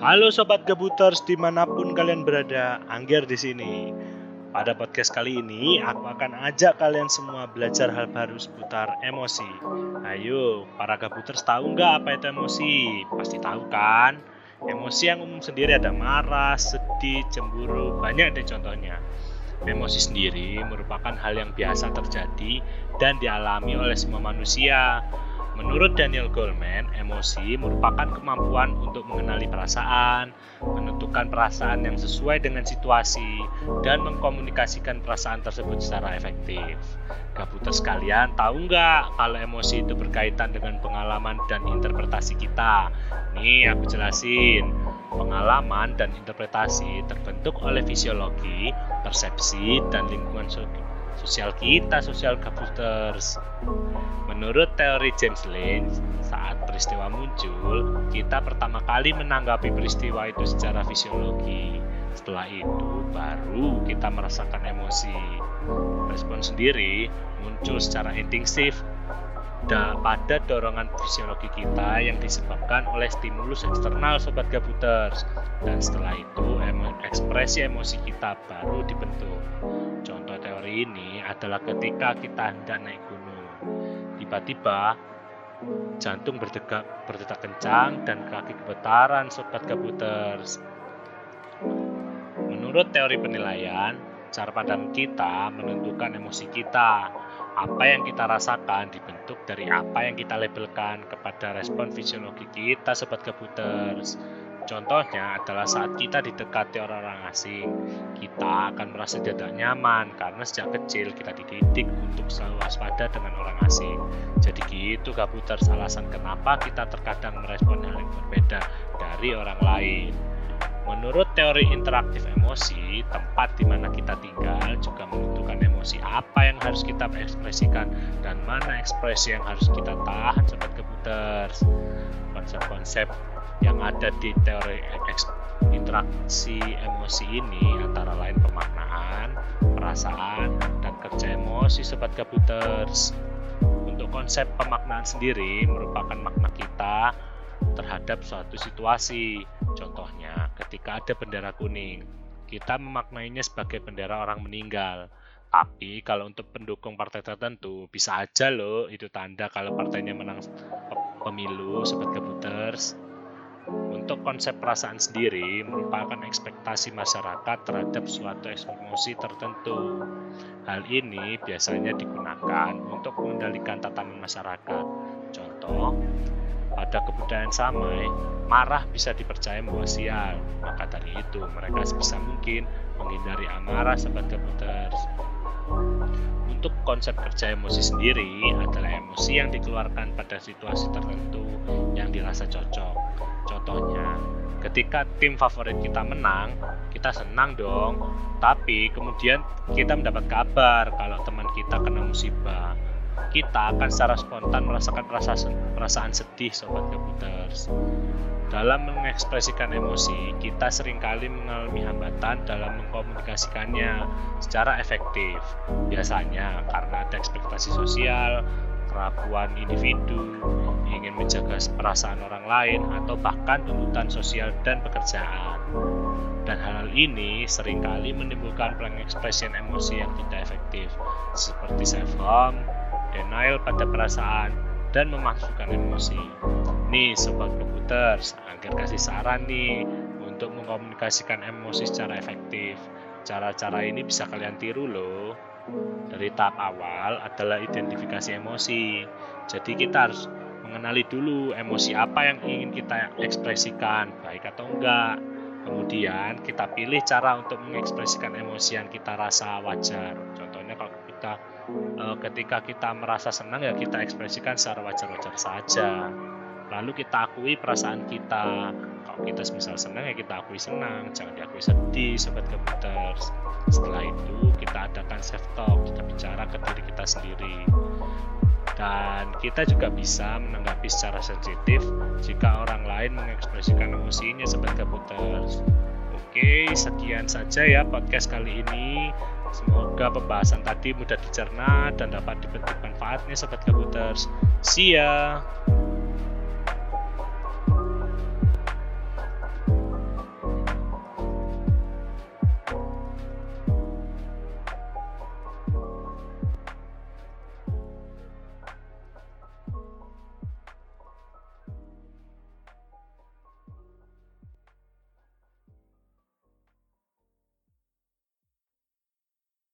Halo sobat gabuters di mana pun kalian berada, Angger di sini. Pada podcast kali ini, aku akan ajak kalian semua belajar hal baru seputar emosi. Ayo, para gabuters tahu nggak apa itu emosi? Pasti tahu kan? Emosi yang umum sendiri ada marah, sedih, cemburu, banyak deh contohnya. Emosi sendiri merupakan hal yang biasa terjadi dan dialami oleh semua manusia. Menurut Daniel Goleman, emosi merupakan kemampuan untuk mengenali perasaan, menentukan perasaan yang sesuai dengan situasi, dan mengkomunikasikan perasaan tersebut secara efektif. Gabuter sekalian, tahu nggak kalau emosi itu berkaitan dengan pengalaman dan interpretasi kita? Nih aku jelasin. Pengalaman dan interpretasi terbentuk oleh fisiologi, persepsi, dan lingkungan sosial kita, sosial gabuters. Menurut teori James Lane, saat peristiwa muncul, kita pertama kali menanggapi peristiwa itu secara fisiologi. Setelah itu, baru kita merasakan emosi. Respon sendiri muncul secara instingtif pada dorongan fisiologi kita yang disebabkan oleh stimulus eksternal sobat gabuters dan setelah itu ekspresi emosi kita baru dibentuk contoh teori ini adalah ketika kita hendak naik gunung. Tiba-tiba jantung berdetak, berdetak kencang dan kaki gemetaran sobat gabuters menurut teori penilaian cara pandang kita menentukan emosi kita. Apa yang kita rasakan dibentuk dari apa yang kita labelkan kepada respon fisiologi kita sobat kabuters. Contohnya adalah saat kita didekati orang-orang asing, kita akan merasa tidak nyaman karena sejak kecil kita dididik untuk selalu waspada dengan orang asing. Jadi gitu kabuters alasan kenapa kita terkadang merespon hal yang berbeda dari orang lain. Menurut teori interaktif emosi, tempat di mana kita tinggal juga menentukan emosi apa yang harus kita ekspresikan dan mana ekspresi yang harus kita tahan sobat kebuters. Konsep-konsep yang ada di teori interaksi emosi ini antara lain pemaknaan, perasaan, dan kerja emosi sobat kabuters. Untuk konsep pemaknaan sendiri merupakan makna kita terhadap suatu situasi. Contohnya, ketika ada bendera kuning, kita memaknainya sebagai bendera orang meninggal. Tapi kalau untuk pendukung partai tertentu, bisa aja loh itu tanda kalau partainya menang pemilu, sobat kebuters. Untuk konsep perasaan sendiri merupakan ekspektasi masyarakat terhadap suatu emosi tertentu. Hal ini biasanya digunakan untuk mengendalikan tatanan masyarakat. Contoh, pada kebudayaan Samai, marah bisa dipercaya membawa sial. Maka dari itu, mereka sebisa mungkin menghindari amarah sebagai kebudayaan. Untuk konsep kerja emosi sendiri adalah emosi yang dikeluarkan pada situasi tertentu yang dirasa cocok. Contohnya, ketika tim favorit kita menang, kita senang dong. Tapi kemudian kita mendapat kabar kalau teman kita kena musibah kita akan secara spontan merasakan perasaan, perasaan sedih sobat kabuters. Dalam mengekspresikan emosi, kita sering kali mengalami hambatan dalam mengkomunikasikannya secara efektif. Biasanya karena ada ekspektasi sosial, kerapuan individu, ingin menjaga perasaan orang lain, atau bahkan tuntutan sosial dan pekerjaan. Dan hal, -hal ini sering kali menimbulkan pengekspresian emosi yang tidak efektif, seperti self-harm, denial pada perasaan, dan memasukkan emosi. Nih sobat computers, agar kasih saran nih untuk mengkomunikasikan emosi secara efektif. Cara-cara ini bisa kalian tiru loh. Dari tahap awal adalah identifikasi emosi. Jadi kita harus mengenali dulu emosi apa yang ingin kita ekspresikan, baik atau enggak. Kemudian kita pilih cara untuk mengekspresikan emosi yang kita rasa wajar. Contohnya kalau kita uh, ketika kita merasa senang ya kita ekspresikan secara wajar-wajar saja lalu kita akui perasaan kita kita misal senang ya kita akui senang jangan diakui sedih sobat computers setelah itu kita adakan self talk kita bicara ke diri kita sendiri dan kita juga bisa menanggapi secara sensitif jika orang lain mengekspresikan emosinya sobat computers Oke, sekian saja ya podcast kali ini. Semoga pembahasan tadi mudah dicerna dan dapat dipetik manfaatnya sobat kabuters. See ya.